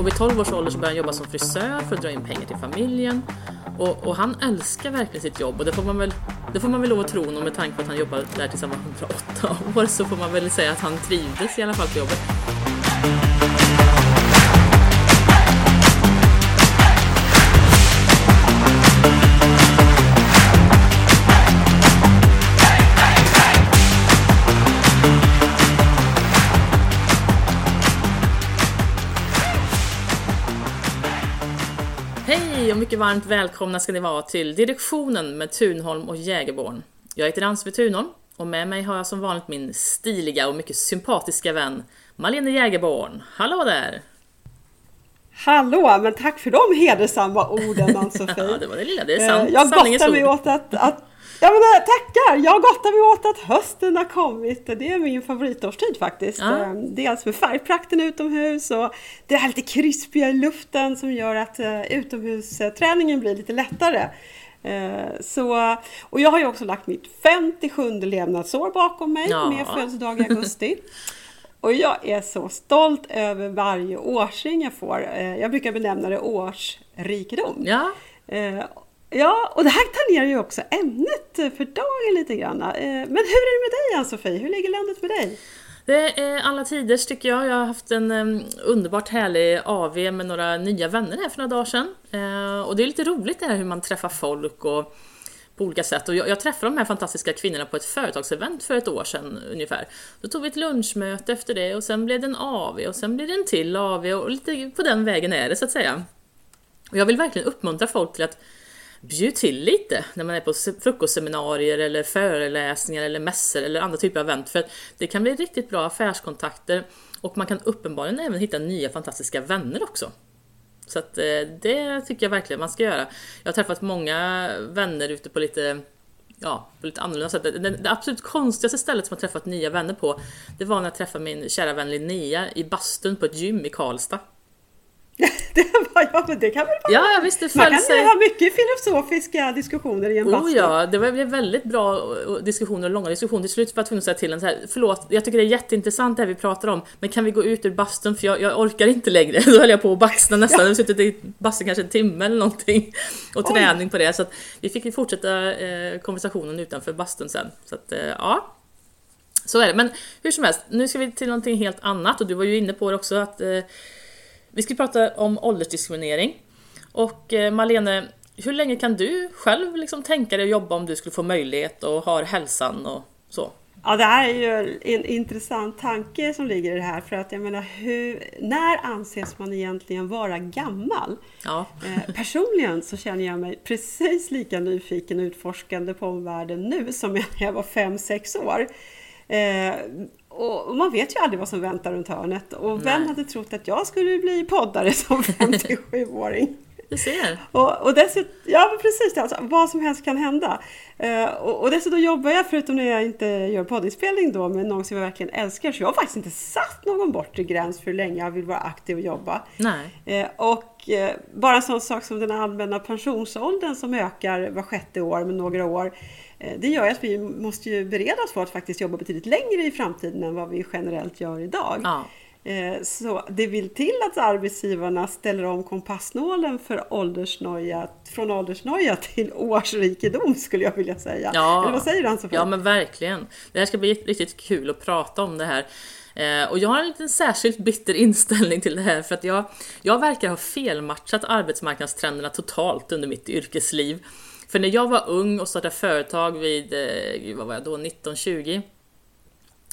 Och vid 12 års ålder så började han jobba som frisör för att dra in pengar till familjen. Och, och han älskar verkligen sitt jobb och det får man väl, det får man väl lov att tro honom med tanke på att han jobbade där tills han var 108 år så får man väl säga att han trivdes i alla fall på jobbet. Hej och mycket varmt välkomna ska ni vara till Direktionen med Tunholm och Jägerborn. Jag heter Ann-Sofie Tunholm och med mig har jag som vanligt min stiliga och mycket sympatiska vän Malene Jägerborn. Hallå där! Hallå, men tack för de hedersamma orden Ann-Sofie. ja, det var det lilla, det är sant. Eh, Jag gottar mig åt att, att Ja men tackar! Jag gottar mig åt att hösten har kommit. Det är min favoritårstid faktiskt. Ja. Eh, Dels med färgprakten utomhus och det här lite krispiga i luften som gör att eh, utomhusträningen blir lite lättare. Eh, Så, och jag har ju också lagt mitt 57 levnadsår bakom mig Ja. med födelsedag i augusti. Och jag är så stolt över varje årsring jag får. Eh, Jag brukar benämna det årsrikedom. Ja, Ja, och det här tangerar ju också ämnet för dagen lite grann. Eh, men hur är det med dig Ann-Sofie? Hur ligger landet med dig? det är alla tiders tycker jag. Jag har haft en underbart härlig AV med några nya vänner här för några dagar sedan. Eh, och det är lite roligt det här hur man träffar folk och på olika sätt. Och jag, jag träffade de här fantastiska kvinnorna på ett företagsevent för ett år sedan ungefär. Då tog vi ett lunchmöte efter det och sen blev det en AV och sen blev det en till AV och lite på den vägen är det så att säga. Och jag vill verkligen uppmuntra folk till att bjud till lite när man är på frukostseminarier eller föreläsningar eller mässor eller andra typer av event. För att det kan bli riktigt bra affärskontakter och man kan uppenbarligen även hitta nya fantastiska vänner också. Så att eh, det tycker jag verkligen man ska göra. Jag har träffat många vänner ute på lite Ja, på lite annorlunda sätt. Det, det absolut konstigaste stället som jag träffat nya vänner på Det var när jag träffade min kära vän Linnea i bastun på ett gym i Karlstad. Det, var, ja, men det kan väl vara... Ja, visst, det Man kan sig. ha mycket filosofiska diskussioner i en Oh bastu. ja, det var- blev väldigt bra och- diskussioner och långa diskussioner. Till slut var jag tvungen att säga till en så här, förlåt, jag tycker det är jätteintressant det här vi pratar om, men kan vi gå ut ur bastun för jag, jag orkar inte längre. Då höll jag på att baxna nästan, jag har suttit i bastun kanske en timme eller någonting och Oj. träning på det. Så att vi fick ju fortsätta eh, konversationen utanför bastun sen. Så att, eh, ja. Så är det, men hur som helst, nu ska vi till någonting helt annat och du var ju inne på det också att eh, vi ska prata om åldersdiskriminering. Och eh, Malene, hur länge kan du själv liksom tänka dig att jobba om du skulle få möjlighet och har hälsan och så? Ja, det här är ju en intressant tanke som ligger i det här. För att jag menar, hur, när anses man egentligen vara gammal? Ja, Eh, personligen så känner jag mig precis lika nyfiken och utforskande på omvärlden nu som när jag var 5-6 år. Eh, och man vet ju aldrig vad som väntar runt hörnet. Och vem Nej. hade trott att jag skulle bli poddare som 57-åring? du ser. Och, och dessutom, ja men precis, alltså, vad som helst kan hända. Eh, och, och dessutom jobbar jag, förutom när jag inte gör poddinspelning då, med någon som jag verkligen älskar. Så jag har faktiskt inte satt någon bortre gräns för hur länge jag vill vara aktiv och jobba. Nej. Eh, och eh, bara en sån sak som den allmänna pensionsåldern som ökar var sjätte år med några år. Eh, det gör att vi måste ju bereda oss för att faktiskt jobba betydligt längre i framtiden än vad vi generellt gör idag. Ja. Eh, Så det vill till att arbetsgivarna ställer om kompassnålen för åldersnoja, från åldersnoja till årsrikedom skulle jag vilja säga. Ja. Eller vad säger du Ann-Sofie? Ja men verkligen. Det här ska bli riktigt kul att prata om det här. Eh, och jag har en liten särskilt bitter inställning till det här för att jag, jag verkar ha felmatchat arbetsmarknadstrenderna totalt under mitt yrkesliv. För när jag var ung och startade företag vid, eh, vad var jag då, 1920?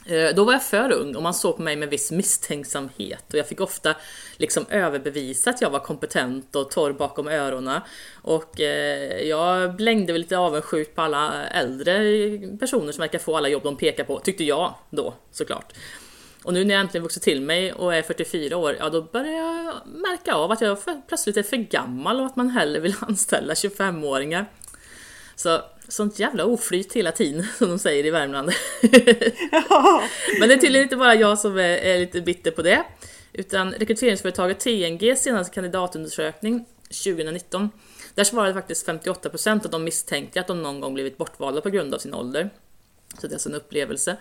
Eh, Då var jag för ung och man såg på mig med viss misstänksamhet och jag fick ofta liksom överbevisa att jag var kompetent och torr bakom öronen. Och eh, jag blängde väl lite avundsjukt på alla äldre personer som verkar få alla jobb de pekar på, tyckte jag då såklart. Och nu när jag äntligen vuxit till mig och är 44 år, ja då börjar jag märka av att jag för- plötsligt är för gammal och att man hellre vill anställa 25-åringar. Så sånt jävla oflyt hela tiden, som de säger i Värmland. Ja. Men det är tydligen inte bara jag som är, är lite bitter på det. Utan rekryteringsföretaget TNGs senaste kandidatundersökning 2019 Där svarade faktiskt 58% att de misstänker att de någon gång blivit bortvalda på grund av sin ålder. Så det är alltså en upplevelse.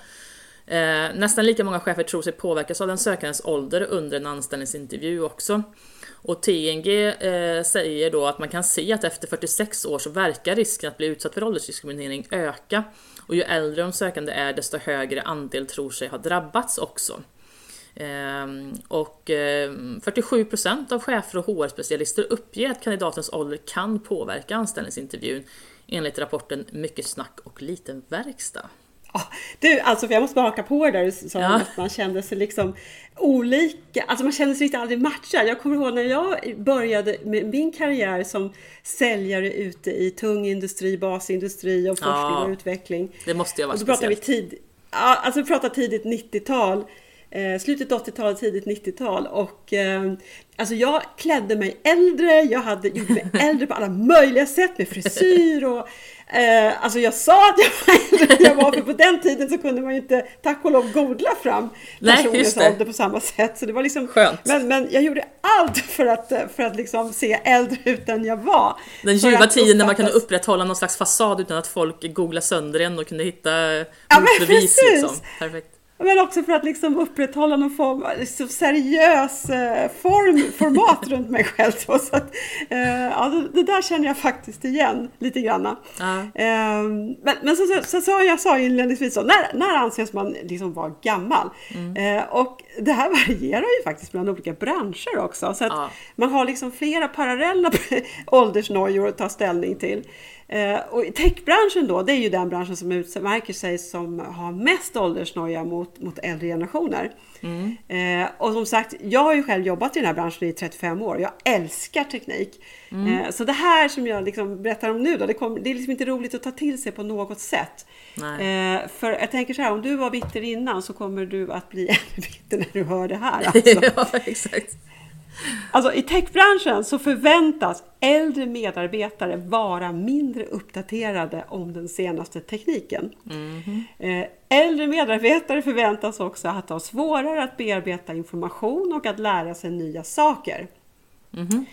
Eh, nästan lika många chefer tror sig påverkas av den sökandes ålder under en anställningsintervju också. Och TNG eh, säger då att man kan se att efter 46 år så verkar risken att bli utsatt för åldersdiskriminering öka. Och ju äldre de sökande är desto högre andel tror sig ha drabbats också. Ehm, och eh, 47% av chefer och HR-specialister uppger att kandidatens ålder kan påverka anställningsintervjun enligt rapporten Mycket snack och liten verkstad. Du, alltså för jag måste bara haka på där du sa ja. att man kände sig liksom olika, alltså man kände sig riktigt aldrig matchad. Jag kommer ihåg när jag började med min karriär som säljare ute i tung industri, basindustri och forskning ja, och utveckling. Det måste ju vara och då pratar vi tid, alltså vi pratar tidigt 90-tal eh, slutet 80-tal, tidigt 90-tal och eh, alltså jag klädde mig äldre, jag hade, gjorde mig äldre på alla möjliga sätt med frisyr och eh, alltså jag sa att jag var äldre jag var för på den tiden så kunde man ju inte tack och lov googla fram personens ålder på samma sätt. Så det var liksom, Skönt. Men, men jag gjorde allt för att, för att liksom se äldre ut än jag var. Den ljuva tiden när man kunde upprätthålla någon slags fasad utan att folk googlade sönder en och kunde hitta ja, motbevis. Liksom. Perfekt. Men också för att liksom upprätthålla någon form av liksom seriös eh, form, format runt mig själv. Så att, eh, alltså, det där känner jag faktiskt igen lite grann. Uh. Eh, men men så, så, så, så jag sa inledningsvis, så, när, när anses man liksom vara gammal? Mm. Eh, och det här varierar ju faktiskt bland olika branscher också. Så att uh. man har liksom flera parallella åldersnojor att ta ställning till. Eh, och techbranschen då, det är ju den branschen som utmärker sig som har mest åldersnoja mot, mot äldre generationer. Mm. Eh, och som sagt, jag har ju själv jobbat i den här branschen i 35 år. Jag älskar teknik. Mm. Eh, så det här som jag liksom berättar om nu då, det, kom, det är liksom inte roligt att ta till sig på något sätt. Eh, för jag tänker så här, om du var bitter innan så kommer du att bli ännu bitter när du hör det här. Alltså. ja, exakt. Alltså i techbranschen så förväntas äldre medarbetare vara mindre uppdaterade om den senaste tekniken. Mm. Äldre medarbetare förväntas också att ha svårare att bearbeta information och att lära sig nya saker. Mm.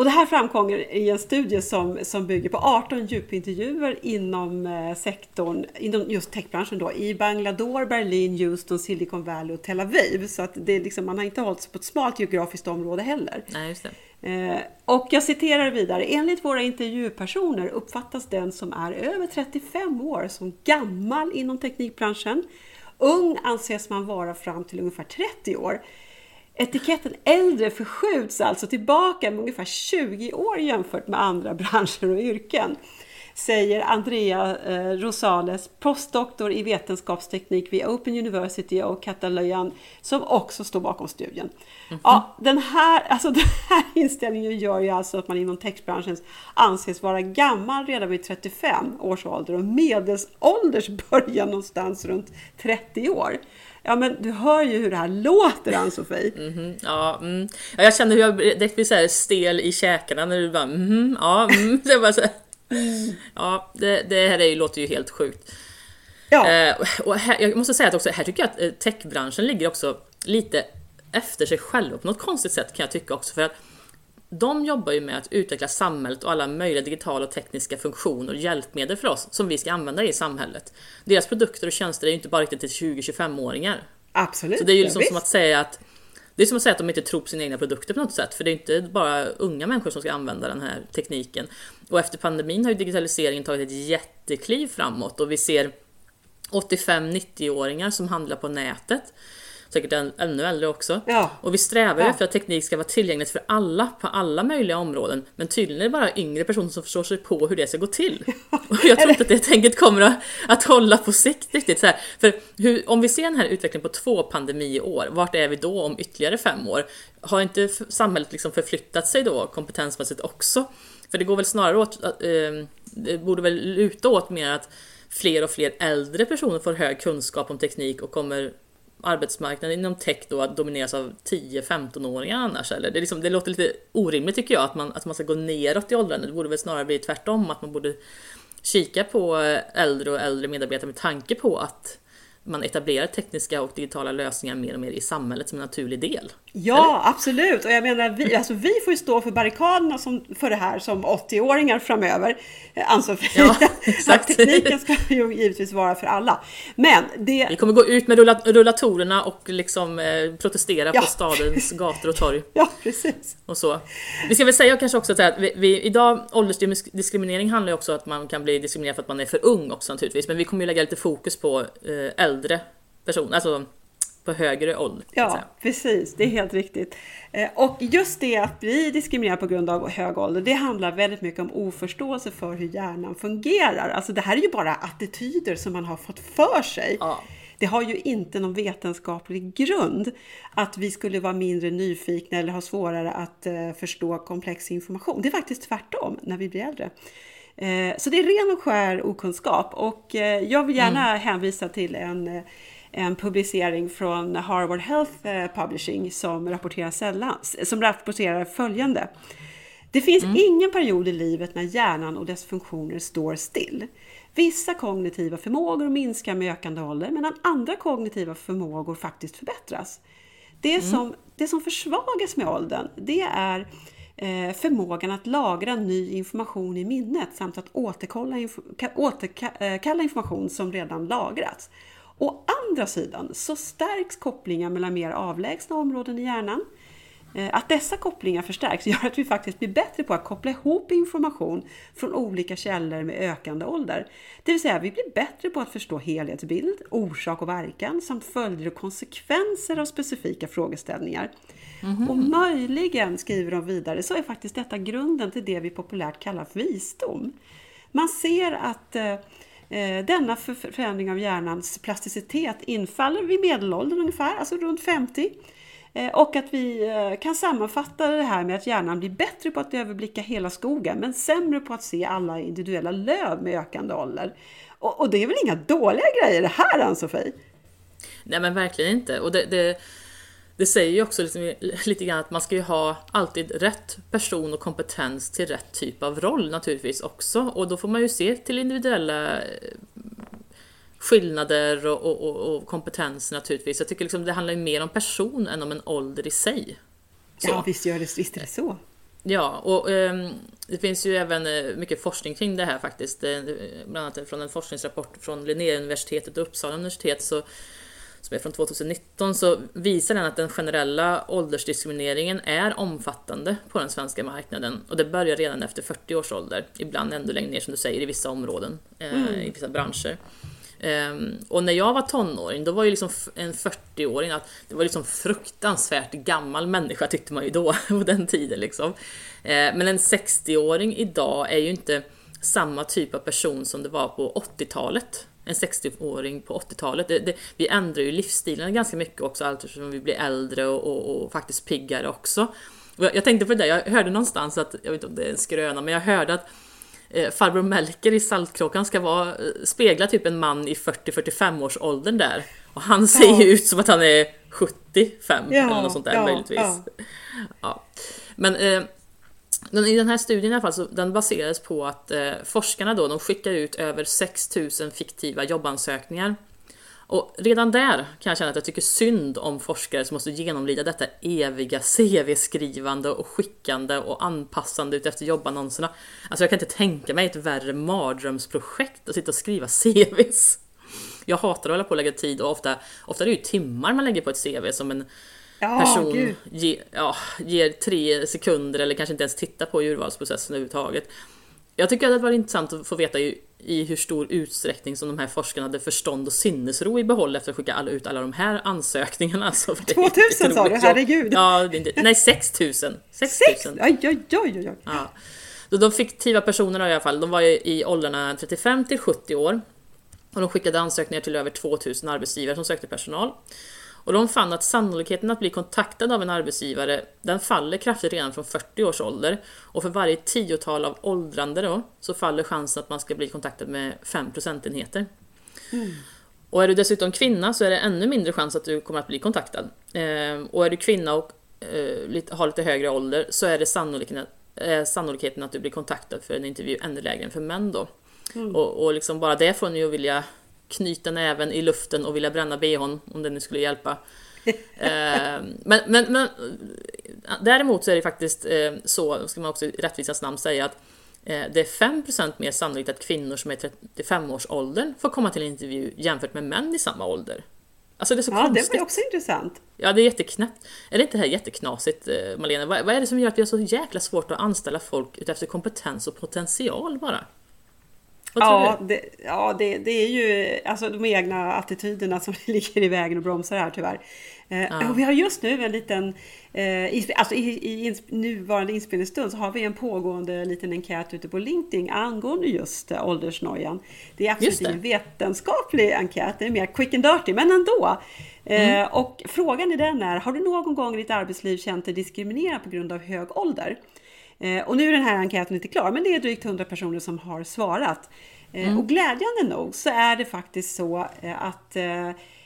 Och det här framkommer i en studie som, som bygger på 18 djupintervjuer inom eh, sektorn, inom just techbranschen då, i Bangladesh, Berlin, Houston, Silicon Valley och Tel Aviv. Så att det liksom, man har inte hållit sig på ett smalt geografiskt område heller. Nej, just det. Eh, och jag citerar vidare. Enligt våra intervjupersoner uppfattas den som är över 35 år som gammal inom teknikbranschen. Ung anses man vara fram till ungefär 30 år. Etiketten äldre förskjuts alltså tillbaka med ungefär 20 år jämfört med andra branscher och yrken. Säger Andrea eh, Rosales, postdoktor i vetenskapsteknik vid Open University of Catalunya, som också står bakom studien. Mm -hmm. Ja, den, här, alltså den här inställningen gör ju alltså att man inom techbranschen anses vara gammal redan vid 35 års ålder och medelsålders börjar någonstans runt 30 år. Ja men du hör ju hur det här låter Ann-Sofie. Mm -hmm, ja, mm. ja, jag känner hur jag direkt blir så stel i käkarna när du bara mm ja, mm. det bara så här, Ja, det, det här är låter ju helt sjukt. Ja. Eh, och här, jag måste säga att också, här tycker jag att eh, techbranschen ligger också lite efter sig själva på något konstigt sätt kan jag tycka också. För att de jobbar ju med att utveckla samhället och alla möjliga digitala och tekniska funktioner och hjälpmedel för oss som vi ska använda i samhället. Deras produkter och tjänster är ju inte bara riktigt till 20-25-åringar. Absolut. Så det är ju liksom som att säga att det är som att säga att de inte tror på sina egna produkter på något sätt, för det är inte bara unga människor som ska använda den här tekniken. Och efter pandemin har ju digitaliseringen tagit ett jättekliv framåt och vi ser 85-90-åringar som handlar på nätet säkert ännu äldre också. Ja. Och vi strävar ju ja. efter att teknik ska vara tillgängligt för alla på alla möjliga områden. Men tydligen är det bara yngre personer som förstår sig på hur det ska gå till. Och jag tror inte att det tänket kommer att, att hålla på sikt riktigt. Så här. För hur, om vi ser den här utvecklingen på två pandemiår, vart är vi då om ytterligare fem år? Har inte samhället liksom förflyttat sig då kompetensmässigt också? För det går väl snarare åt, äh, det borde väl luta åt mer att fler och fler äldre personer får hög kunskap om teknik och kommer arbetsmarknaden inom tech då domineras av 10-15-åringar annars eller? Det, liksom, det låter lite orimligt tycker jag att man, att man ska gå neråt i åldrarna. Det borde väl snarare bli tvärtom, att man borde kika på eh, äldre och äldre medarbetare med tanke på att man etablerar tekniska och digitala lösningar mer och mer i samhället som en naturlig del. Ja, Eller? absolut. Och jag menar, vi, alltså, vi får ju stå för barrikaderna som, för det här som 80-åringar framöver. Alltså, ja, exakt. tekniken ska ju givetvis vara för alla. Men det... Vi kommer gå ut med rullatorerna och liksom eh, protestera ja. på stadens gator och torg. Ja, precis. Och så. Vi ska väl säga kanske också att vi, vi, idag, åldersdiskriminering handlar ju också om att man kan bli diskriminerad för att man är för ung också naturligtvis. Men vi kommer ju lägga lite fokus på eh, äldre personer, alltså på högre ålder. Ja, precis. Det är helt riktigt. Eh, och just det att bli diskriminerad på grund av hög ålder, det handlar väldigt mycket om oförståelse för hur hjärnan fungerar. Alltså det här är ju bara attityder som man har fått för sig. Ja. Det har ju inte någon vetenskaplig grund att vi skulle vara mindre nyfikna eller ha svårare att eh, förstå komplex information. Det är faktiskt tvärtom när vi blir äldre. Eh, så det är ren och skär okunskap och jag vill gärna mm. hänvisa till en en publicering från Harvard Health eh, Publishing som rapporterar, sällan, som rapporterar följande. Det finns mm. ingen period i livet när hjärnan och dess funktioner står still. Vissa kognitiva förmågor minskar med ökande ålder medan andra kognitiva förmågor faktiskt förbättras. Det, mm. som, det som försvagas med åldern det är eh, Eh, förmågan att lagra ny information i minnet samt att återkalla, återkalla eh, information som redan lagrats. Å andra sidan så stärks kopplingar mellan mer avlägsna områden i hjärnan. Eh, att dessa kopplingar förstärks gör att vi faktiskt blir bättre på att koppla ihop information från olika källor med ökande ålder. Det vill säga, vi blir bättre på att förstå helhetsbild, orsak och verkan samt följder och konsekvenser av specifika frågeställningar. Mm -hmm. Och möjligen, skriver de vidare, så är faktiskt detta grunden till det vi populärt kallar för visdom. Man ser att eh, Eh, denna förändring av hjärnans plasticitet infaller vid medelåldern ungefär, alltså runt 50. Eh, och att vi eh, kan sammanfatta det här med att hjärnan blir bättre på att överblicka hela skogen men sämre på att se alla individuella löv med ökande ålder. Och, och det är väl inga dåliga grejer det här Ann-Sofie? Nej men verkligen inte. Och det, det, det säger ju också lite, lite grann att man ska ju ha alltid rätt person och kompetens till rätt typ av roll naturligtvis också. Och då får man ju se till individuella eh, skillnader och, och, och kompetens naturligtvis. Jag tycker liksom det handlar mer om person än om en ålder i sig. Så. Ja visst gör det, visst är det så. Ja, och um, det finns ju även uh, mycket forskning kring det här faktiskt. Uh, bland annat från en forskningsrapport från Linnéuniversitetet och Uppsala universitet så som är från 2019 så visar den att den generella åldersdiskrimineringen är omfattande på den svenska marknaden och det börjar redan efter 40 års ålder, ibland ännu längre ner som du säger i vissa områden, eh, mm. i vissa branscher. Um, och när jag var tonåring, då var ju liksom en 40-åring, att det var liksom fruktansvärt gammal människa tyckte man ju då, på den tiden liksom. Uh, men en 60-åring idag är ju inte samma typ av person som det var på 80-talet en 60-åring på 80-talet. vi ändrar ju livsstilen ganska mycket också allt eftersom vi blir äldre och, och, och faktiskt piggare också. Jag, jag, tänkte på det där, jag hörde någonstans att, jag vet inte om det är en skröna, men jag hörde att farbror Melker i Saltkråkan ska vara, eh, spegla typ en man i 40-45 års åldern där. Och han ser ju ja. ut som att han är 75 ja, eller något sånt där ja, möjligtvis. Ja. Men eh, i den här studien i alla fall, så den baserades på att eh, forskarna då, de skickar ut över 6000 fiktiva jobbansökningar. Och redan där kan jag känna att jag tycker synd om forskare som måste genomlida detta eviga CV-skrivande och skickande och anpassande ut efter jobbannonserna. Alltså jag kan inte tänka mig ett värre mardrömsprojekt att sitta och skriva CVs. Jag hatar att hålla på och lägga tid och ofta, ofta är det ju timmar man lägger på ett CV som en ja, person ge, ja, ger tre sekunder eller kanske inte ens tittar på urvalsprocessen överhuvudtaget. Jag tycker att det var intressant att få veta i, i hur stor utsträckning som de här forskarna hade förstånd och sinnesro i behåll efter att skicka alla, ut alla de här ansökningarna. Alltså, 2000 sa du, herregud! Ja, nej 6000! 6000! Oj, oj, oj, oj. Ja. De fiktiva personerna i alla fall, de var i åldrarna 35 till 70 år. Och de skickade ansökningar till över 2000 arbetsgivare som sökte personal. Och de fann att sannolikheten att bli kontaktad av en arbetsgivare den faller kraftigt redan från 40 års ålder. Och för varje tiotal av åldrande då, så faller chansen att man ska bli kontaktad med 5 procentenheter. Mm. Och är du dessutom kvinna så är det ännu mindre chans att du kommer att bli kontaktad. Eh, och är du kvinna och eh, lite, har lite högre ålder så är det sannolikheten, eh, sannolikheten att du blir kontaktad för en intervju ännu lägre än för män då. Mm. Och, och liksom bara det får ni ju vilja knyta näven i luften och vilja bränna bhn om det nu skulle hjälpa. Eh, men, men, men däremot så är det faktiskt eh, så, ska man också i rättvisans namn säga att eh, det är 5% mer sannolikt att kvinnor som är 35-årsåldern får komma till en intervju jämfört med män i samma ålder. Alltså det är så ja, konstigt. det var också intressant. Ja, det är jätteknäppt. Är det inte det här jätteknasigt, Malena? Vad, vad är det som gör att vi har så jäkla svårt att anställa folk utefter kompetens och potential bara? Ja, det, ja det, det, är ju alltså de egna attityderna som ligger i vägen och bromsar här tyvärr. Eh, ja. Vi har just nu en liten, eh, alltså i, i nuvarande inspelningsstund så har vi en pågående liten enkät ute på LinkedIn angående just eh, åldersnojan. Det är absolut ingen vetenskaplig enkät, det är mer quick and dirty, men ändå. Mm. och frågan i den är, har du någon gång i ditt arbetsliv känt dig diskriminerad på grund av hög ålder? Eh, och nu är den här enkäten inte klar, men det är drygt 100 personer som har svarat. Eh, mm. Och glädjande nog så är det faktiskt så eh, att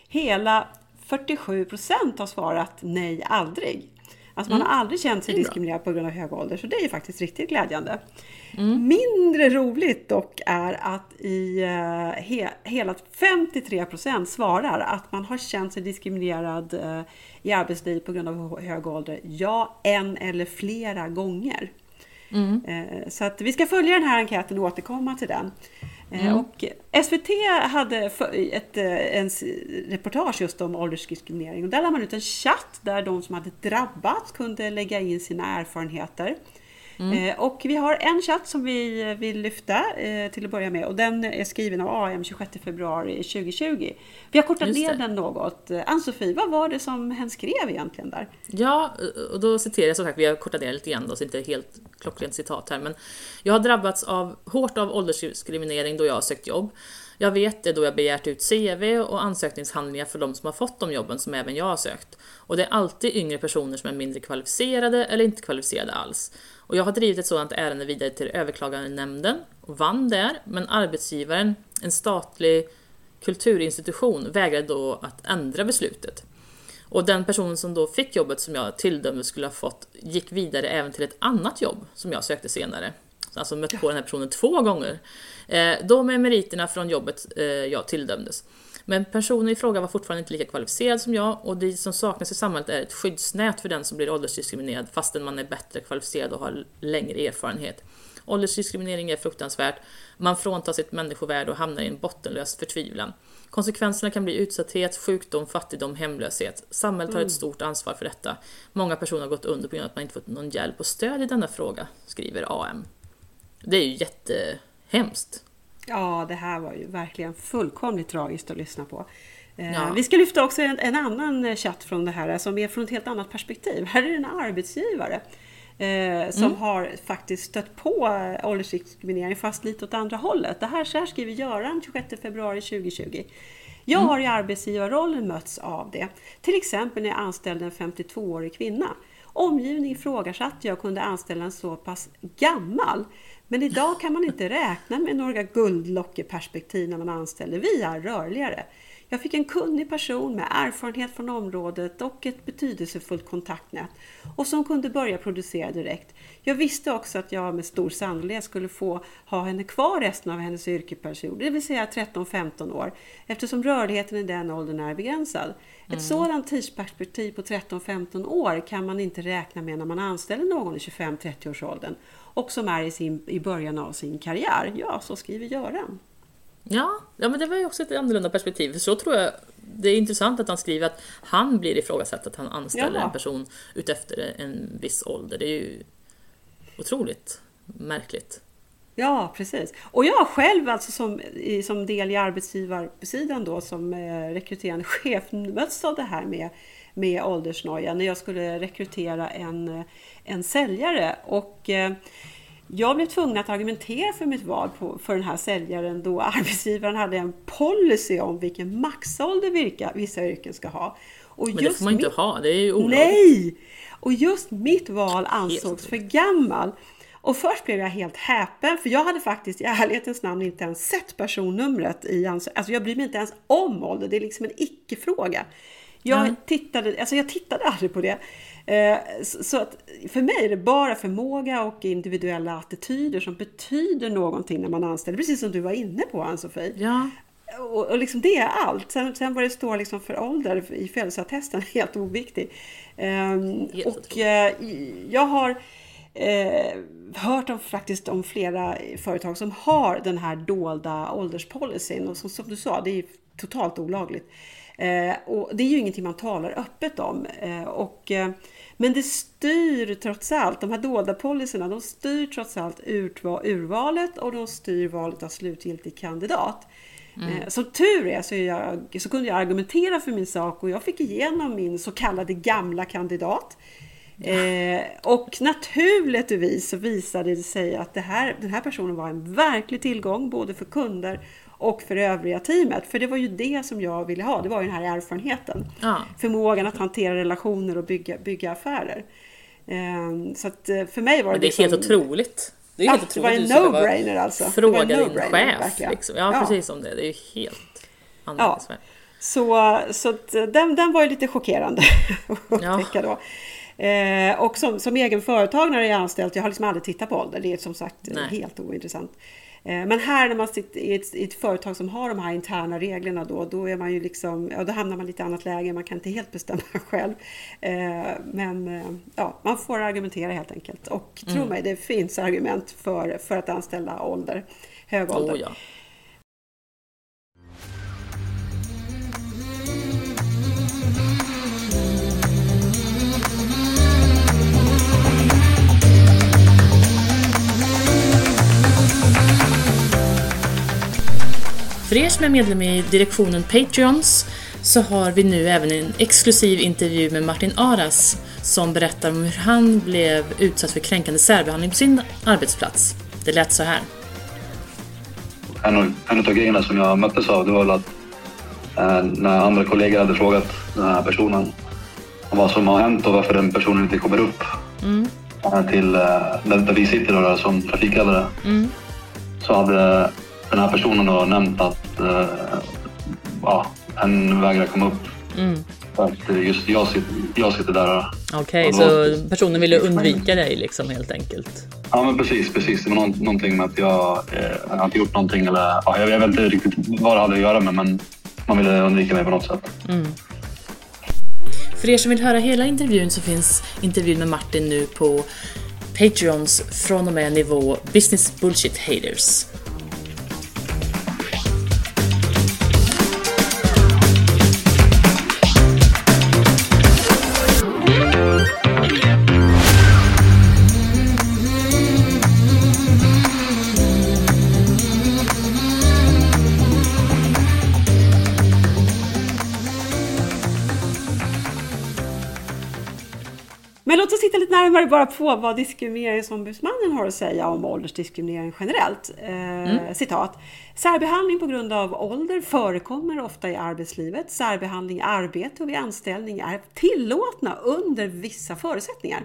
hela 47 procent har svarat nej, aldrig. Alltså man mm. har aldrig känt sig diskriminerad på grund av hög ålder, så det är ju faktiskt riktigt glädjande. Mm. Mindre roligt dock är att i he, hela 53 procent svarar att man har känt sig diskriminerad i arbetslivet på grund av hög ålder, ja, en eller flera gånger. Mm. Eh, så att vi ska följa den här enkäten och återkomma till den. Eh, mm. Och SVT hade ett eh, en reportage just om åldersdiskriminering och där lade man ut en chatt där de som hade drabbats kunde lägga in sina erfarenheter. Mm. Eh, och vi har en chatt som vi vill lyfta eh, till att börja med och den är skriven av AM 26 februari 2020. Vi har kortat ner den något. Eh, Ann-Sofie, vad var det som hen skrev egentligen där? Ja, och då citerar jag som sagt, vi har kortat ner lite grann då, så inte helt klockrent citat här, men jag har drabbats av, hårt av åldersdiskriminering då jag har sökt jobb. Jag vet det då jag begärt ut CV och ansökningshandlingar för de som har fått de jobben som även jag har sökt. Och det är alltid yngre personer som är mindre kvalificerade eller inte kvalificerade alls. Och jag har drivit ett sådant ärende vidare till överklagandenämnden och vann där, men arbetsgivaren, en statlig kulturinstitution, vägrade då att ändra beslutet. Och den personen som då fick jobbet som jag tilldömde skulle ha fått gick vidare även till ett annat jobb som jag sökte senare. Alltså mött på den här personen två gånger. Eh, då med meriterna från jobbet eh, jag tilldömdes. Men personen i fråga var fortfarande inte lika kvalificerad som jag och det som saknas i samhället är ett skyddsnät för den som blir åldersdiskriminerad fastän man är bättre kvalificerad och har längre erfarenhet. Åldersdiskriminering är fruktansvärt. Man fråntar sitt människovärde och hamnar i en bottenlös förtvivlan. Konsekvenserna kan bli utsatthet, sjukdom, fattigdom, hemlöshet. Samhället har ett mm. stort ansvar för detta. Många personer har gått under på grund av att man inte fått någon hjälp och stöd i denna fråga, skriver AM. Det är ju jättehemskt. Ja, det här var ju verkligen fullkomligt tragiskt att lyssna på. Eh, ja. Vi ska lyfta också en, en, annan chatt från det här som är från ett helt annat perspektiv. Här är det en arbetsgivare eh, som mm. har faktiskt stött på åldersdiskriminering fast lite åt andra hållet. Det här, så här skriver Göran 26 februari 2020. Jag mm. har i arbetsgivarrollen mötts av det. Till exempel när jag anställde en 52-årig kvinna. Omgivningen ifrågasatte jag kunde anställa en så pass gammal men idag kan man inte räkna med några guldlockeperspektiv när man anställer. Vi är rörligare. Jag fick en kunnig person med erfarenhet från området och ett betydelsefullt kontaktnät och som kunde börja producera direkt. Jag visste också att jag med stor sannolikhet skulle få ha henne kvar resten av hennes yrkesperiod, det vill säga 13-15 år, eftersom rörligheten i den åldern är begränsad. Ett mm. sådant tidsperspektiv på 13-15 år kan man inte räkna med när man anställer någon i 25-30 års åldern och som är i, sin, i början av sin karriär. Ja, så skriver Göran. Ja, ja, men det var ju också ett annorlunda perspektiv. Så tror jag, det är intressant att han skriver att han blir ifrågasatt att han anställer ja. en person utefter en viss ålder. Det är ju otroligt märkligt. Ja, precis. Och jag själv alltså som, som del i arbetsgivarsidan då som eh, rekryterande chef möts av det här med, med åldersnoja när jag skulle rekrytera en, en säljare. Och eh, jag blev tvungen att argumentera för mitt val på, för den här säljaren då arbetsgivaren hade en policy om vilken maxålder vilka, vissa yrken ska ha. Och Men det får man inte mitt, ha, det är ju olagligt. Nej! Och just mitt val ansågs för gammal. Och först blev jag helt häpen för jag hade faktiskt i ärlighetens namn inte ens sett personnumret i Alltså jag bryr mig inte ens om ålder, det är liksom en icke-fråga. Jag, mm. tittade, alltså jag tittade aldrig på det. Eh, så att för mig är det bara förmåga och individuella attityder som betyder någonting när man anställer. Precis som du var inne på Ann-Sofie. Ja. och, och liksom det är allt. Sen, sen vad det står liksom för ålder i födelseattesten är helt oviktigt. Um, och uh, jag har eh, hört om, faktiskt om flera företag som har den här dolda ålderspolicyn. Och som, som du sa, det är totalt olagligt. Eh, och det är ju ingenting man talar öppet om. Eh, och, eh, men det styr trots allt, de här dolda policyerna, de styr trots allt urvalet och de styr valet av slutgiltig kandidat. Mm. Eh, som tur är så, jag, så kunde jag argumentera för min sak och jag fick igenom min så kallade gamla kandidat. Eh, och naturligtvis så visade det sig att det här, den här personen var en verklig tillgång både för kunder och för övriga teamet. För det var ju det som jag ville ha, det var ju den här erfarenheten. Ja. Förmågan att hantera relationer och bygga, bygga affärer. Eh, så att eh, för mig var det... Men det är liksom, helt otroligt. Det är ja, helt otroligt. Det var en no-brainer alltså. Fråga din no chef. Liksom. Ja, ja, precis som det. Det är ju helt anmärkningsvärt. Ja. Så, så den, den var ju lite chockerande att upptäcka då. Eh, och som, som egen företagare är jag anställd, jag har liksom aldrig tittat på ålder. Det är som sagt Nej. helt ointressant. Eh, men här när man sitter i ett, i ett, företag som har de här interna reglerna då, då är man ju liksom, ja, då hamnar man i ett annat läge, man kan inte helt bestämma själv. Eh, men eh, ja, man får argumentera helt enkelt. Och tro mm. mig, det finns argument för, för att anställa ålder, hög ålder. Oh, ja. För er som är medlem i direktionen Patreons så har vi nu även en exklusiv intervju med Martin Aras som berättar om hur han blev utsatt för kränkande särbehandling på sin arbetsplats. Det lät så här. En av, en av grejerna som jag möttes av det var att eh, när andra kollegor hade frågat den här personen om vad som har hänt och varför den personen inte kommer upp mm. Eh, till eh, där, där vi sitter då, som trafikledare mm. så hade den här personen har nämnt att uh, ja, hen vägrar komma upp. Mm. Att just jag sitter, jag sitter där. Okej, okay, så personen ville undvika dig liksom helt enkelt? Ja, men precis. precis. Det var någonting med att jag, eh, inte gjort någonting eller ja, jag, jag vet inte riktigt vad det hade att göra med men man ville undvika mig på något sätt. Mm. För er som vill höra hela intervjun så finns intervjun med Martin nu på Patreons från och med nivå Business Bullshit Haters. Närmare bara på vad Diskrimineringsombudsmannen har att säga om åldersdiskriminering generellt. Eh, mm. Citat. Särbehandling på grund av ålder förekommer ofta i arbetslivet. Särbehandling i arbete och vid anställning är tillåtna under vissa förutsättningar.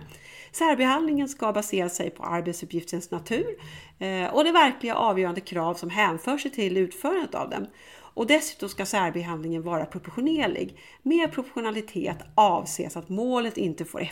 Särbehandlingen ska basera sig på arbetsuppgiftens natur eh, och det verkliga avgörande krav som hänför sig till utförandet av dem. Och dessutom ska särbehandlingen vara proportionerlig. Med proportionalitet avses att målet inte får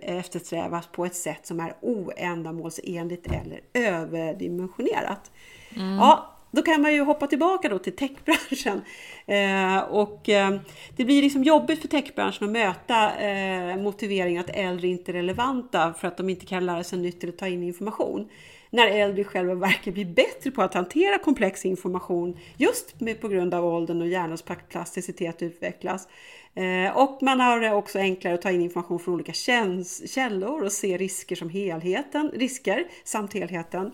eftersträvas på ett sätt som är oändamålsenligt eller överdimensionerat. Mm. Ja, då kan man ju hoppa tillbaka då till techbranschen. Eh, och eh, det blir liksom jobbigt för techbranschen att möta eh, motiveringen att äldre inte är relevanta för att de inte kan lära sig nytt eller ta in information när äldre själva verkar bli bättre på att hantera komplex information just med, på grund av åldern och hjärnans plasticitet utvecklas. Eh, och man har det också enklare att ta in information från olika källor och se risker som helheten, risker samt helheten.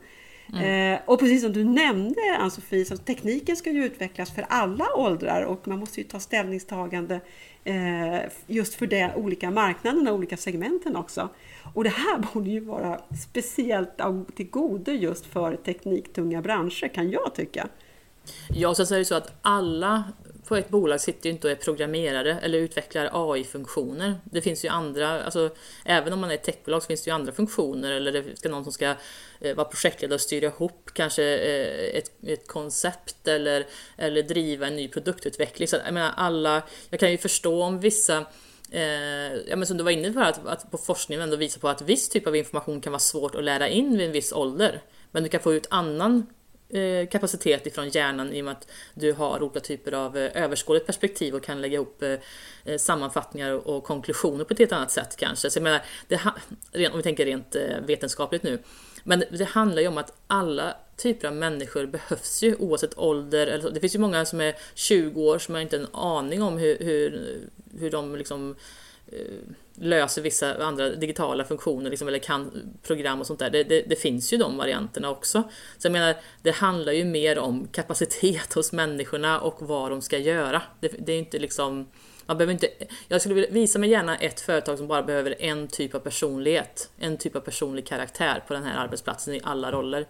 Mm. Eh, och precis som du nämnde Ann-Sofie, så tekniken ska ju utvecklas för alla åldrar och man måste ju ta ställningstagande eh, just för de olika marknaderna och olika segmenten också. Och det här borde ju vara speciellt till godo just för tekniktunga branscher kan jag tycka. Ja, sen så är det så att alla på ett bolag sitter ju inte och är programmerare eller utvecklar AI-funktioner. Det finns ju andra, alltså även om man är ett techbolag så finns det ju andra funktioner eller det ska någon som ska eh, vara projektledare och styra ihop kanske eh, ett, ett koncept eller, eller driva en ny produktutveckling. Så jag menar alla, jag kan ju förstå om vissa eh, ja, men som du var inne på, att, att på forskningen ändå visar på att viss typ av information kan vara svårt att lära in vid en viss ålder. Men du kan få ut annan Eh, kapacitet ifrån hjärnan i och med att du har olika typer av eh, överskådligt perspektiv och kan lägga ihop eh, sammanfattningar och konklusioner på ett helt annat sätt kanske. Så jag menar, det, om vi tänker rent vetenskapligt nu. Men det handlar ju om att alla typer av människor behövs ju oavsett ålder. Eller Det finns ju många som är 20 år som har inte en aning om hur, hur, hur de liksom Eh, löser vissa andra digitala funktioner liksom, eller kan program och sånt där. Det, det, det, finns ju de varianterna också. Så jag menar, det handlar ju mer om kapacitet hos människorna och vad de ska göra. Det, det är inte liksom man behöver inte, jag skulle vilja visa mig gärna ett företag som bara behöver en typ av personlighet, en typ av personlig karaktär på den här arbetsplatsen i alla roller.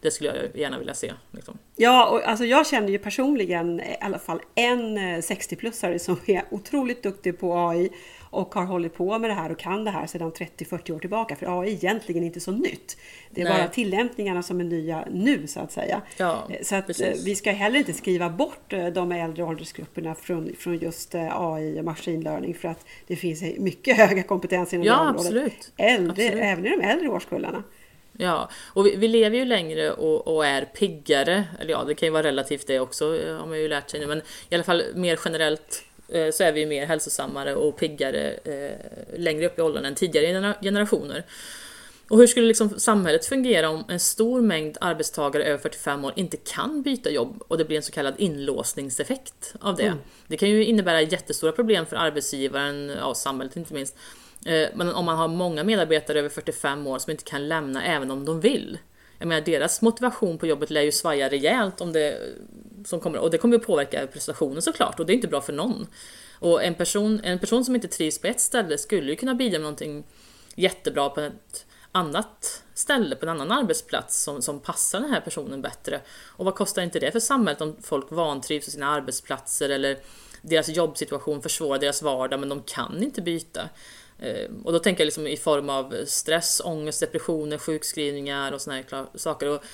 Det skulle jag gärna vilja se. Liksom. Ja, och alltså jag känner ju personligen i alla fall en eh, 60-plussare som är otroligt duktig på AI och har hållit på med det här och kan det här sedan 30-40 år tillbaka. För AI är egentligen inte så nytt. Det är Nej. bara tillämpningarna som är nya nu så att säga. Ja, så att precis. vi ska heller inte skriva bort eh, de äldre åldersgrupperna från, från just eh, AI och machine learning för att det finns mycket höga kompetenser inom ja, det området. Absolut. Äldre, absolut. Även i de äldre årskullarna. Ja, och vi, vi, lever ju längre och, och, är piggare. Eller ja, det kan ju vara relativt det också, har man ju lärt sig nu. Men i alla fall mer generellt Eh, så är vi mer hälsosammare och piggare eh, längre upp i åldern än tidigare generationer. Och hur skulle liksom samhället fungera om en stor mängd arbetstagare över 45 år inte kan byta jobb och det blir en så kallad inlåsningseffekt av det? Mm. Det kan ju innebära jättestora problem för arbetsgivaren, ja, samhället inte minst. Eh, men om man har många medarbetare över 45 år som inte kan lämna även om de vill. Jag menar deras motivation på jobbet lär ju svaja rejält om det som kommer, och det kommer att påverka prestationen såklart och det är inte bra för någon. Och en person, en person som inte trivs på ett ställe skulle ju kunna bidra med någonting jättebra på ett annat ställe, på en annan arbetsplats som, som passar den här personen bättre. Och vad kostar inte det för samhället om folk vantrivs på sina arbetsplatser eller deras jobbsituation försvårar deras vardag men de kan inte byta. Eh, och då tänker jag liksom i form av stress, ångest, depressioner, sjukskrivningar och såna här saker. Och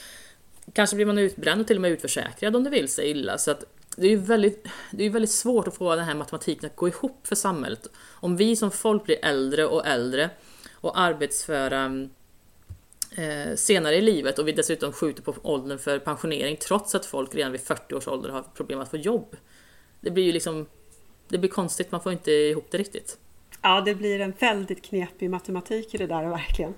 kanske blir man utbränd och till och med utförsäkrad om det vill sig illa. Så att det är ju väldigt, det är väldigt svårt att få den här matematiken att gå ihop för samhället. Om vi som folk blir äldre och äldre och arbetsföra eh, senare i livet och vi dessutom skjuter på åldern för pensionering trots att folk redan vid 40 års ålder har problem att få jobb. Det blir ju liksom, det blir konstigt, man får inte ihop det riktigt. Ja, det blir en väldigt knepig matematik i det där verkligen.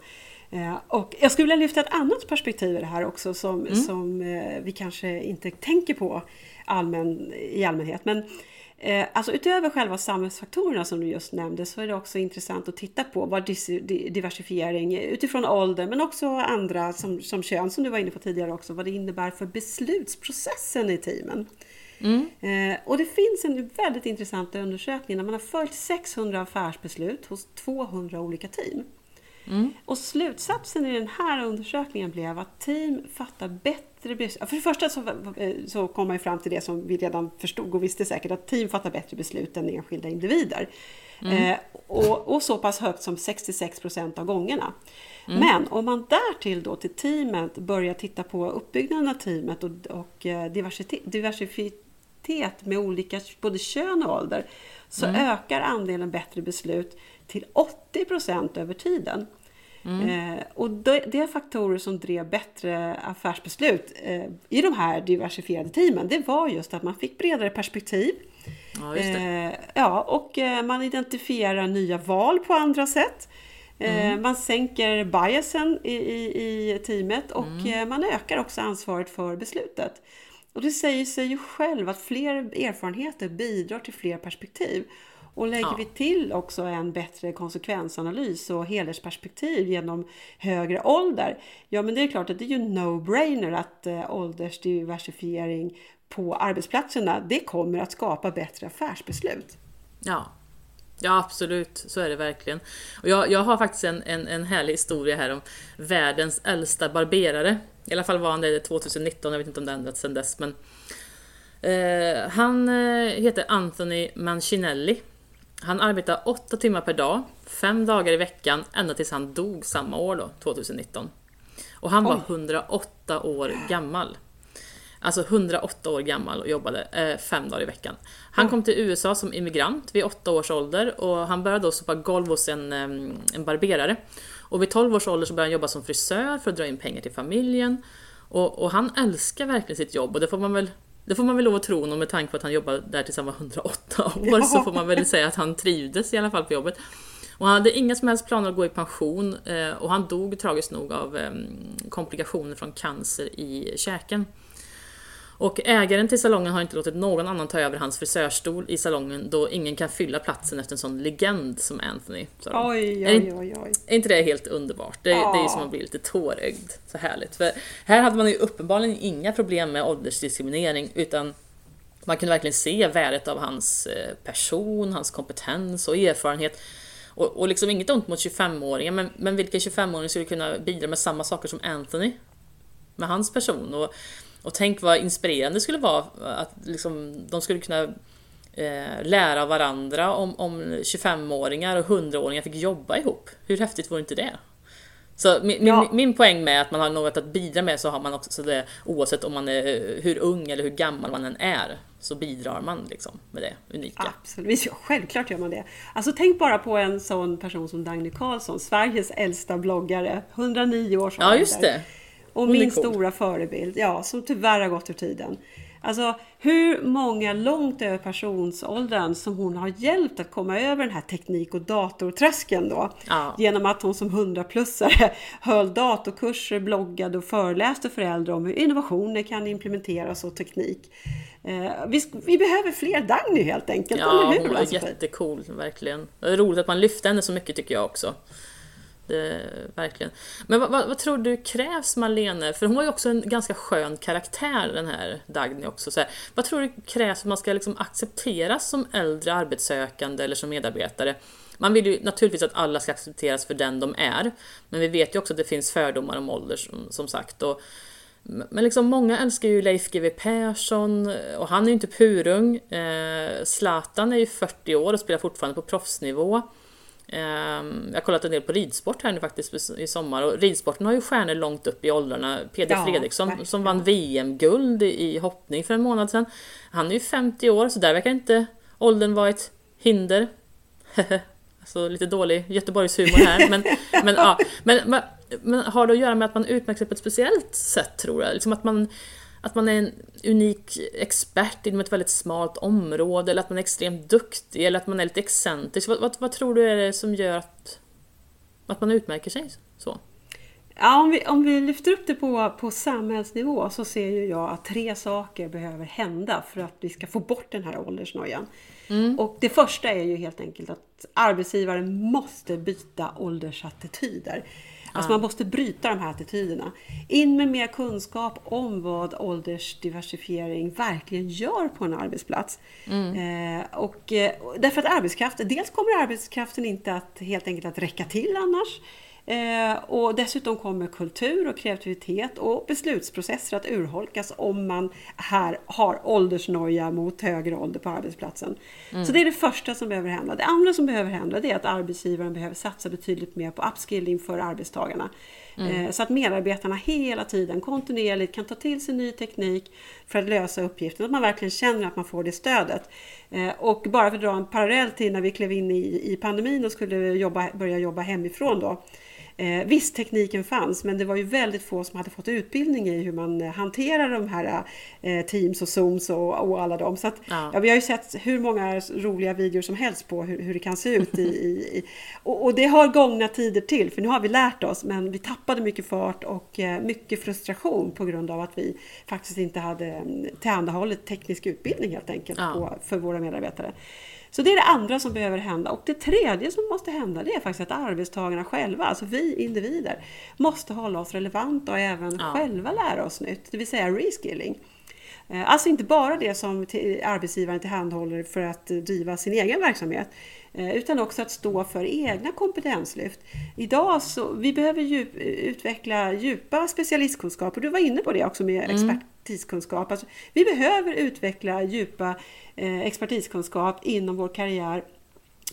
Eh, och jag skulle vilja lyfta ett annat perspektiv i det här också som, mm. som eh, vi kanske inte tänker på allmän, i allmänhet. Men eh, alltså utöver själva samhällsfaktorerna som du just nämnde så är det också intressant att titta på vad diversifiering utifrån ålder men också andra som, som kön som du var inne på tidigare också vad det innebär för beslutsprocessen i teamen. Mm. Och det finns en väldigt intressant undersökning där man har följt 600 affärsbeslut hos 200 olika team. Mm. Och slutsatsen i den här undersökningen blev att team fattar bättre beslut. För det första så, så kom man fram till det som vi redan förstod och visste säkert att team fattar bättre beslut än enskilda individer. Mm. Eh, och, och, så pass högt som 66 procent av gångerna. Mm. Men om man därtill då till teamet börjar titta på uppbyggnaden av teamet och, och eh, diversitet, diversitet med olika både kön och ålder så mm. ökar andelen bättre beslut till 80 procent över tiden. Mm. Eh, och det, det är faktorer som drev bättre affärsbeslut eh, i de här diversifierade teamen. Det var just att man fick bredare perspektiv. Ja, eh, ja och eh, man identifierar nya val på andra sätt. Eh, mm. Man sänker biasen i, i, i teamet och mm. Eh, man ökar också ansvaret för beslutet. Och det säger sig ju själv att fler erfarenheter bidrar till fler perspektiv. Och lägger ja. vi till också en bättre konsekvensanalys och helhetsperspektiv genom högre ålder, ja men det är klart att det är ju no-brainer att eh, åldersdiversifiering på arbetsplatserna, det kommer att skapa bättre affärsbeslut. Ja, Ja absolut, så är det verkligen. Och jag, jag har faktiskt en, en, en härlig historia här om världens äldsta barberare. I alla fall var han det 2019, jag vet inte om det ändrats sedan dess. Men, eh, han eh, heter Anthony Mancinelli han arbetade 8 timmar per dag, 5 dagar i veckan, ända tills han dog samma år då, 2019. Och han var 108 år gammal. Alltså 108 år gammal och jobbade 5 eh, dagar i veckan. Han kom till USA som immigrant vid 8 års ålder och han började då sopa golv hos en, en barberare. Och vid 12 års ålder så började han jobba som frisör för att dra in pengar till familjen. Och, och han älskar verkligen sitt jobb och det får man väl det får man väl lov att tro honom med tanke på att han jobbade där tills han var 108 år så får man väl säga att han trivdes i alla fall på jobbet. Och han hade inga som helst planer att gå i pension eh, och han dog tragiskt nog av ehm, komplikationer från cancer i käken. Och ägaren till salongen har inte låtit någon annan ta över hans frisörstol i salongen då ingen kan fylla platsen efter en sån legend som Anthony. Oj, oj, oj, oj. Är inte det helt underbart? Det, det är ju som att bli lite tårögd. Så härligt. För här hade man ju uppenbarligen inga problem med åldersdiskriminering utan man kunde verkligen se värdet av hans eh, person, hans kompetens och erfarenhet. Och, och liksom inget ont mot 25-åringar, men, men vilken 25-åring skulle kunna bidra med samma saker som Anthony? Med hans person. Och, och tänk vad inspirerande det skulle vara att liksom, de skulle kunna eh, lära varandra om, om 25-åringar och 100-åringar fick jobba ihop. Hur häftigt vore inte det? Så min, ja. min, min, poäng med att man har något att bidra med så har man också det oavsett om man är hur ung eller hur gammal man än är så bidrar man liksom med det unika. Absolut, självklart gör man det. Alltså tänk bara på en sån person som Dagny Karlsson, Sveriges äldsta bloggare, 109 års ålder. Ja, just det. Och min stora förebild, ja, som tyvärr har gått ur tiden. Alltså hur många långt över pensionsåldern som hon har hjälpt att komma över den här teknik och datortröskeln då. Ja. Genom att hon som 100-plussare höll datorkurser, bloggade och föreläste för äldre om hur innovationer kan implementeras och teknik. Eh, vi, vi, behöver fler Dagny helt enkelt, ja, eller hur? hon är alltså, jättecool, verkligen. Det är roligt att man lyfter henne så mycket tycker jag också. Det, verkligen. Men vad, vad, vad, tror du krävs Malene? För hon var ju också en ganska skön karaktär den här Dagny också. Så här, vad tror du krävs för att man ska liksom accepteras som äldre arbetssökande eller som medarbetare? Man vill ju naturligtvis att alla ska accepteras för den de är. Men vi vet ju också att det finns fördomar om ålder som, som sagt. Och, men liksom många älskar ju Leif GW Persson eh, och han är ju inte purung. Eh, Zlatan är ju 40 år och spelar fortfarande på proffsnivå. Ehm, jag har kollat en del på ridsport här nu faktiskt i sommar och ridsporten har ju stjärnor långt upp i åldrarna. Peder ja, Fredriksson verkligen. som vann VM-guld i hoppning för en månad sedan. Han är ju 50 år så där verkar inte åldern vara ett hinder. alltså lite dålig Göteborgshumor här. Men, men, ja, men, men, men, har det att göra med att man utmärker sig på ett speciellt sätt tror jag? Liksom att man att man är en unik expert inom ett väldigt smalt område, eller att man är extremt duktig, eller att man är lite excentrisk. Vad, vad, vad tror du är det som gör att, att man utmärker sig så? Ja, om, vi, om vi lyfter upp det på, på samhällsnivå så ser ju jag att tre saker behöver hända för att vi ska få bort den här åldersnojan. Mm. Och det första är ju helt enkelt att arbetsgivaren måste byta åldersattityder. Alltså man måste bryta de här attityderna. In med mer kunskap om vad åldersdiversifiering verkligen gör på en arbetsplats. Mm. Eh, och, eh, därför att arbetskraft, dels kommer arbetskraften inte att helt enkelt att räcka till annars. Eh, och dessutom kommer kultur och kreativitet och beslutsprocesser att urholkas om man här har åldersnoja mot högre ålder på arbetsplatsen. Mm. Så det är det första som behöver hända. Det andra som behöver hända det är att arbetsgivaren behöver satsa betydligt mer på upskilling för arbetstagarna. Mm. Eh, så att medarbetarna hela tiden kontinuerligt kan ta till sig ny teknik för att lösa uppgiften. Att man verkligen känner att man får det stödet. Eh, och bara för att dra en parallell till när vi klev in i, i pandemin och skulle jobba, börja jobba hemifrån då. Eh, visst, tekniken fanns, men det var ju väldigt få som hade fått utbildning i hur man eh, hanterar de här eh, Teams och Zooms och, och alla dem. Så att, ja. ja. vi har ju sett hur många roliga videor som helst på hur, hur det kan se ut. I, i, i och, och, det har gångna tider till, för nu har vi lärt oss, men vi tappade mycket fart och eh, mycket frustration på grund av att vi faktiskt inte hade mm, tillhandahållit teknisk utbildning helt enkelt ja. på, för våra medarbetare. Så det är det andra som behöver hända. Och det tredje som måste hända det är faktiskt att arbetstagarna själva, alltså vi individer, måste hålla oss relevanta och även ja. själva lära oss nytt, det vill säga reskilling. Eh, alltså inte bara det som arbetsgivaren tillhandahåller för att driva sin egen verksamhet eh, utan också att stå för egna kompetenslyft. Idag så vi behöver djup, utveckla djupa specialistkunskaper. Du var inne på det också med mm. Expertiskunskap. Alltså, vi behöver utveckla djupa eh, expertiskunskap inom vår karriär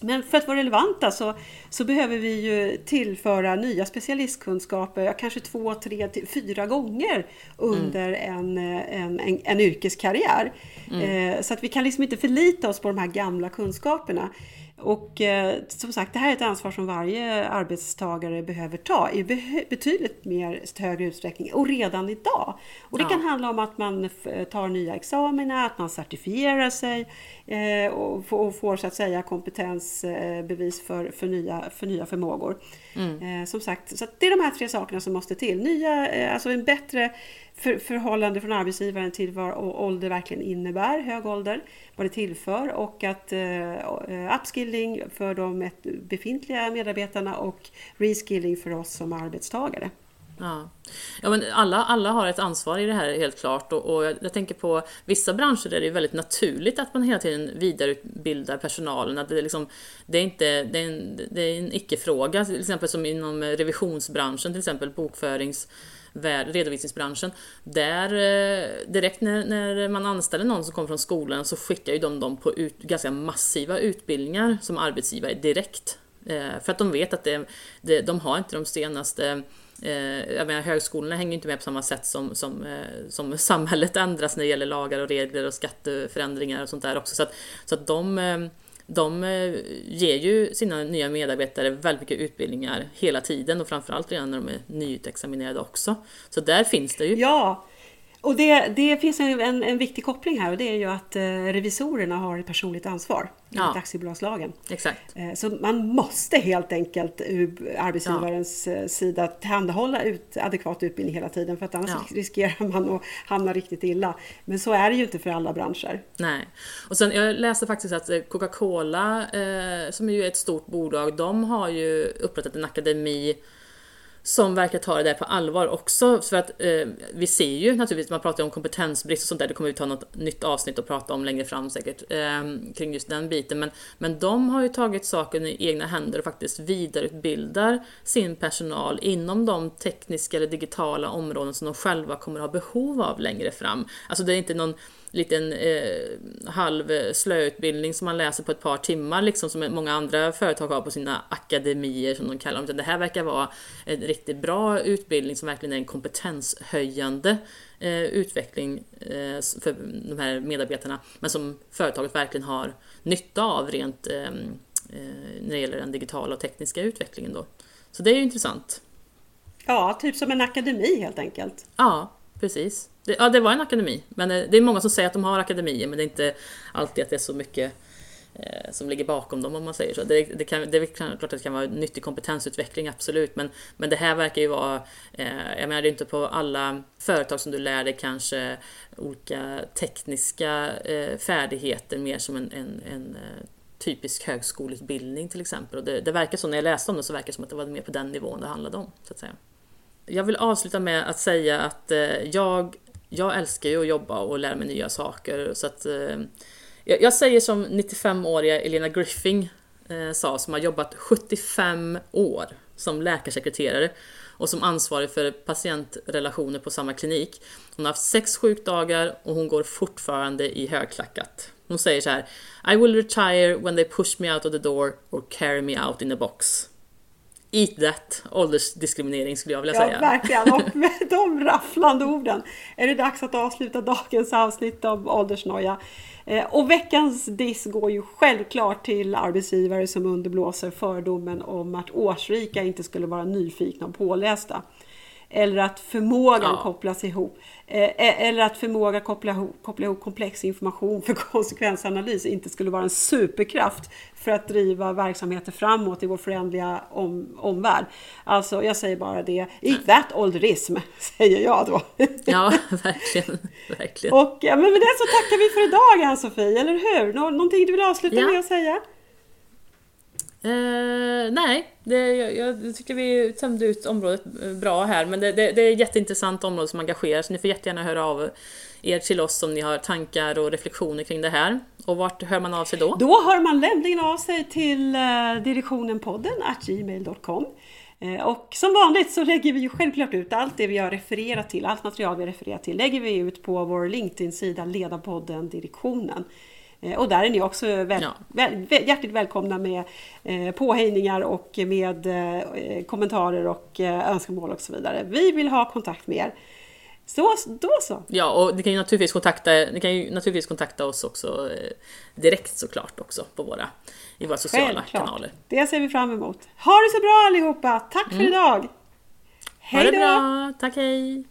men för att vara relevanta så, så behöver vi ju tillföra nya specialistkunskaper, kanske två, tre, fyra gånger under mm. en, en, en, en, yrkeskarriär. Mm. Eh, så att vi kan liksom inte förlita oss på de här gamla kunskaperna. Och eh, som sagt, det här är ett ansvar som varje arbetstagare behöver ta i betydligt mer högre utsträckning och redan idag. Och det ja. kan handla om att man tar nya examina, att man certifierar sig eh, och, får, och får så att säga kompetensbevis för, för, nya, för nya förmågor. Mm. Eh, som sagt, så det är de här tre sakerna som måste till. Nya, eh, alltså en bättre för, förhållande från arbetsgivaren till vad ålder verkligen innebär, hög ålder, vad det tillför och att uh, upskilling för de befintliga medarbetarna och reskilling för oss som arbetstagare. Ja. ja, men alla, alla har ett ansvar i det här helt klart och, och jag, jag, tänker på vissa branscher där det är väldigt naturligt att man hela tiden vidareutbildar personalen. Att det, är liksom, det, är inte, det, är en, det är en icke-fråga, till exempel som inom revisionsbranschen, till exempel bokförings redovisningsbranschen. Där eh, direkt när, när, man anställer någon som kommer från skolan så skickar ju de dem på ut, ganska massiva utbildningar som arbetsgivare direkt. Eh, för att de vet att det, det, de har inte de senaste eh, jag menar, högskolorna hänger inte med på samma sätt som, som, som samhället ändras när det gäller lagar och regler och skatteförändringar och sånt där också. Så att, så att de, de eh, ger ju sina nya medarbetare väldigt mycket utbildningar hela tiden och framförallt redan när de är nyutexaminerade också. Så där finns det ju. Ja, och det, det finns en, en, en, viktig koppling här och det är ju att eh, revisorerna har ett personligt ansvar enligt ja. aktiebolagslagen. Exakt. Eh, så man måste helt enkelt ur arbetsgivarens ja. Eh, sida tillhandahålla ut adekvat utbildning hela tiden för att annars ja. riskerar man att hamna riktigt illa. Men så är det ju inte för alla branscher. Nej. Och sen jag läste faktiskt att eh, Coca-Cola, eh, som ju är ett stort bolag, de har ju upprättat en akademi som verkar ta det där på allvar också. För att eh, vi ser ju naturligtvis, man pratar om kompetensbrist och sånt där, det kommer vi ta något nytt avsnitt och prata om längre fram säkert, eh, kring just den biten. Men, men de har ju tagit saken i egna händer och faktiskt vidareutbildar sin personal inom de tekniska eller digitala områden som de själva kommer ha behov av längre fram. Alltså det är inte någon liten eh, halv slöutbildning som man läser på ett par timmar, liksom som många andra företag har på sina akademier som de kallar dem. Det här verkar vara en riktigt bra utbildning som verkligen är en kompetenshöjande eh, utveckling eh, för de här medarbetarna, men som företaget verkligen har nytta av rent eh, eh, när det gäller den digitala och tekniska utvecklingen. Då. Så det är ju intressant. Ja, typ som en akademi helt enkelt. Ja, precis. Det, ja, det var en akademi. Men eh, det är många som säger att de har akademier, men det är inte alltid att det är så mycket eh, som ligger bakom dem om man säger så. Det, det, kan, det är klart att det kan vara nyttig kompetensutveckling, absolut. Men, men det här verkar ju vara, eh, jag menar det är inte på alla företag som du lär dig kanske olika tekniska eh, färdigheter mer som en, en, en eh, typisk högskoleutbildning till exempel. Och det, det verkar så, när jag läste om det så verkar det som att det var mer på den nivån det handlade om. Så att säga. Jag vill avsluta med att säga att eh, jag jag älskar ju att jobba och lära mig nya saker. Så att, eh, jag, jag, säger som 95-åriga Elena Griffing eh, sa, som har jobbat 75 år som läkarsekreterare och som ansvarig för patientrelationer på samma klinik. Hon har haft sex sjukdagar och hon går fortfarande i högklackat. Hon säger så här I will retire when they push me out of the door or carry me out in a box. Eat that åldersdiskriminering skulle jag vilja ja, säga. Verkligen. Och med de rafflande orden är det dags att avsluta dagens avsnitt av åldersnoja. Eh, och veckans diss går ju självklart till arbetsgivare som underblåser fördomen om att årsrika inte skulle vara nyfikna och pålästa. Eller att förmågan ja. kopplas ihop. Eh, eh, eller att förmåga koppla ihop, koppla ihop komplex information för konsekvensanalys inte skulle vara en superkraft för att driva verksamheter framåt i vår förändliga om, omvärld. Alltså, jag säger bara det. Eat that ålderism, säger jag då. Ja, verkligen. verkligen. Och ja, men med det så tackar vi för idag, Ann-Sofie, eller hur? Nå någonting du vill avsluta ja. med att säga? Eh, nej, det, jag, jag, tycker vi tömde ut området eh, bra här, men det, det, det är ett jätteintressant område som engagerar, så ni får jättegärna höra av er till oss om ni har tankar och reflektioner kring det här. Och vart hör man av sig då? Då hör man lämpligen av sig till eh, direktionenpodden gmail.com. Eh, och som vanligt så lägger vi ju självklart ut allt det vi har refererat till, allt material vi har refererat till, lägger vi ut på vår LinkedIn-sida Ledarpodden Direktionen. Eh, och där är ni också väl, ja. väl, hjärtligt välkomna med eh, påhejningar och med eh, kommentarer och önskemål och så vidare. Vi vill ha kontakt med er. Så, då så. Ja, och ni kan ju naturligtvis kontakta, ni kan ju naturligtvis kontakta oss också direkt såklart också på våra, i våra sociala Självklart. kanaler. Det ser vi fram emot. Ha det så bra allihopa! Tack för idag! Ha Hej det då! bra, tack hej!